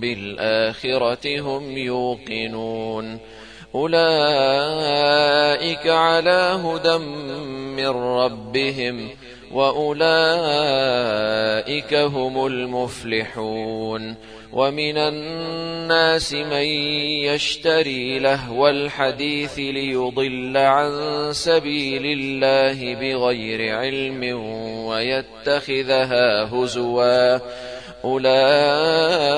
بالآخرة هم يوقنون. أولئك على هدى من ربهم وأولئك هم المفلحون. ومن الناس من يشتري لهو الحديث ليضل عن سبيل الله بغير علم ويتخذها هزوا. أولئك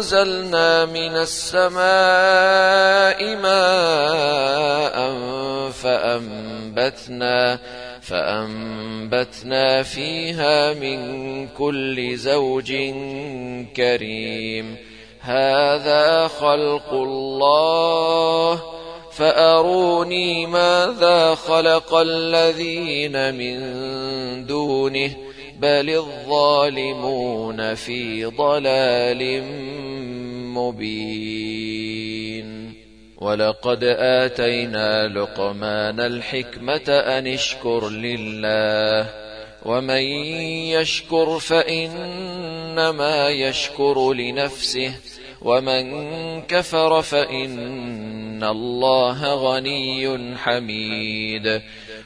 وانزلنا من السماء ماء فأنبتنا فأنبتنا فيها من كل زوج كريم. هذا خلق الله فأروني ماذا خلق الذين من دونه؟ بل الظالمون في ضلال مبين ولقد آتينا لقمان الحكمة أن اشكر لله ومن يشكر فإنما يشكر لنفسه ومن كفر فإن الله غني حميد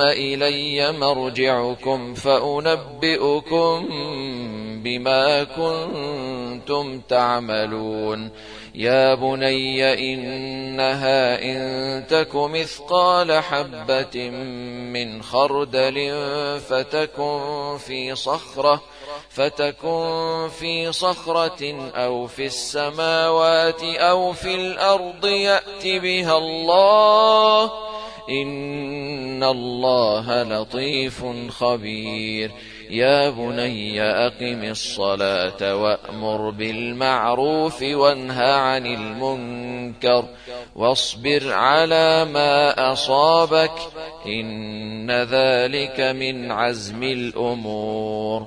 إلي مرجعكم فأنبئكم بما كنتم تعملون. يا بني إنها إن تك مثقال حبة من خردل فتكن في صخرة فتكن في صخرة أو في السماوات أو في الأرض يأت بها الله إن الله لطيف خبير. يا بني أقم الصلاة وأمر بالمعروف وانه عن المنكر واصبر على ما أصابك إن ذلك من عزم الأمور.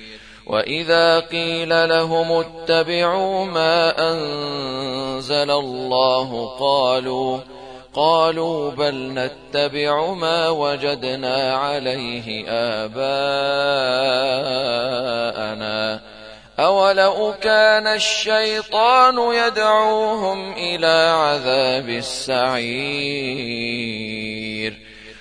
وإذا قيل لهم اتبعوا ما أنزل الله قالوا قالوا بل نتبع ما وجدنا عليه آباءنا أولو كان الشيطان يدعوهم إلى عذاب السعير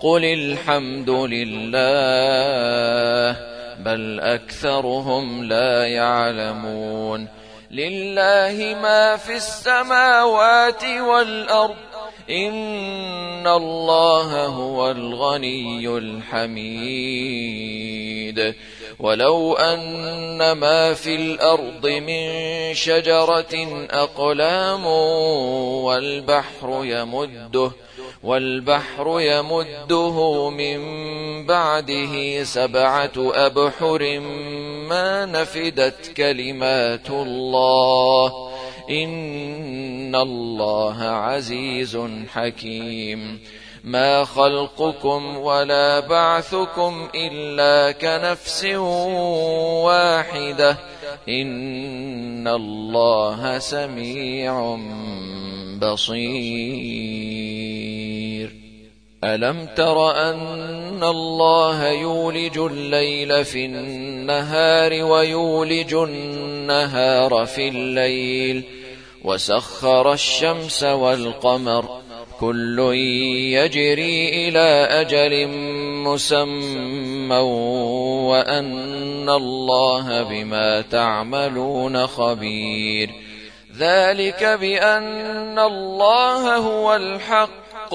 قل الحمد لله بل أكثرهم لا يعلمون لله ما في السماوات والأرض إن الله هو الغني الحميد ولو أن ما في الأرض من شجرة أقلام والبحر يمده والبحر يمده من بعده سبعة أبحر ما نفدت كلمات الله. إن الله عزيز حكيم. ما خلقكم ولا بعثكم إلا كنفس واحدة. إن الله سميع بصير. ألم تر أن الله يولج الليل في النهار ويولج النهار في الليل وسخر الشمس والقمر كل يجري إلى أجل مسمى وأن الله بما تعملون خبير ذلك بأن الله هو الحق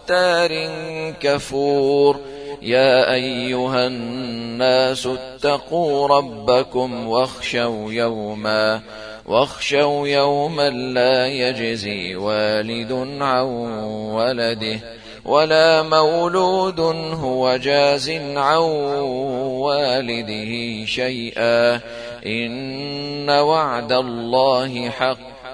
ختار كفور يا أيها الناس اتقوا ربكم واخشوا يوما واخشوا يوما لا يجزي والد عن ولده ولا مولود هو جاز عن والده شيئا إن وعد الله حق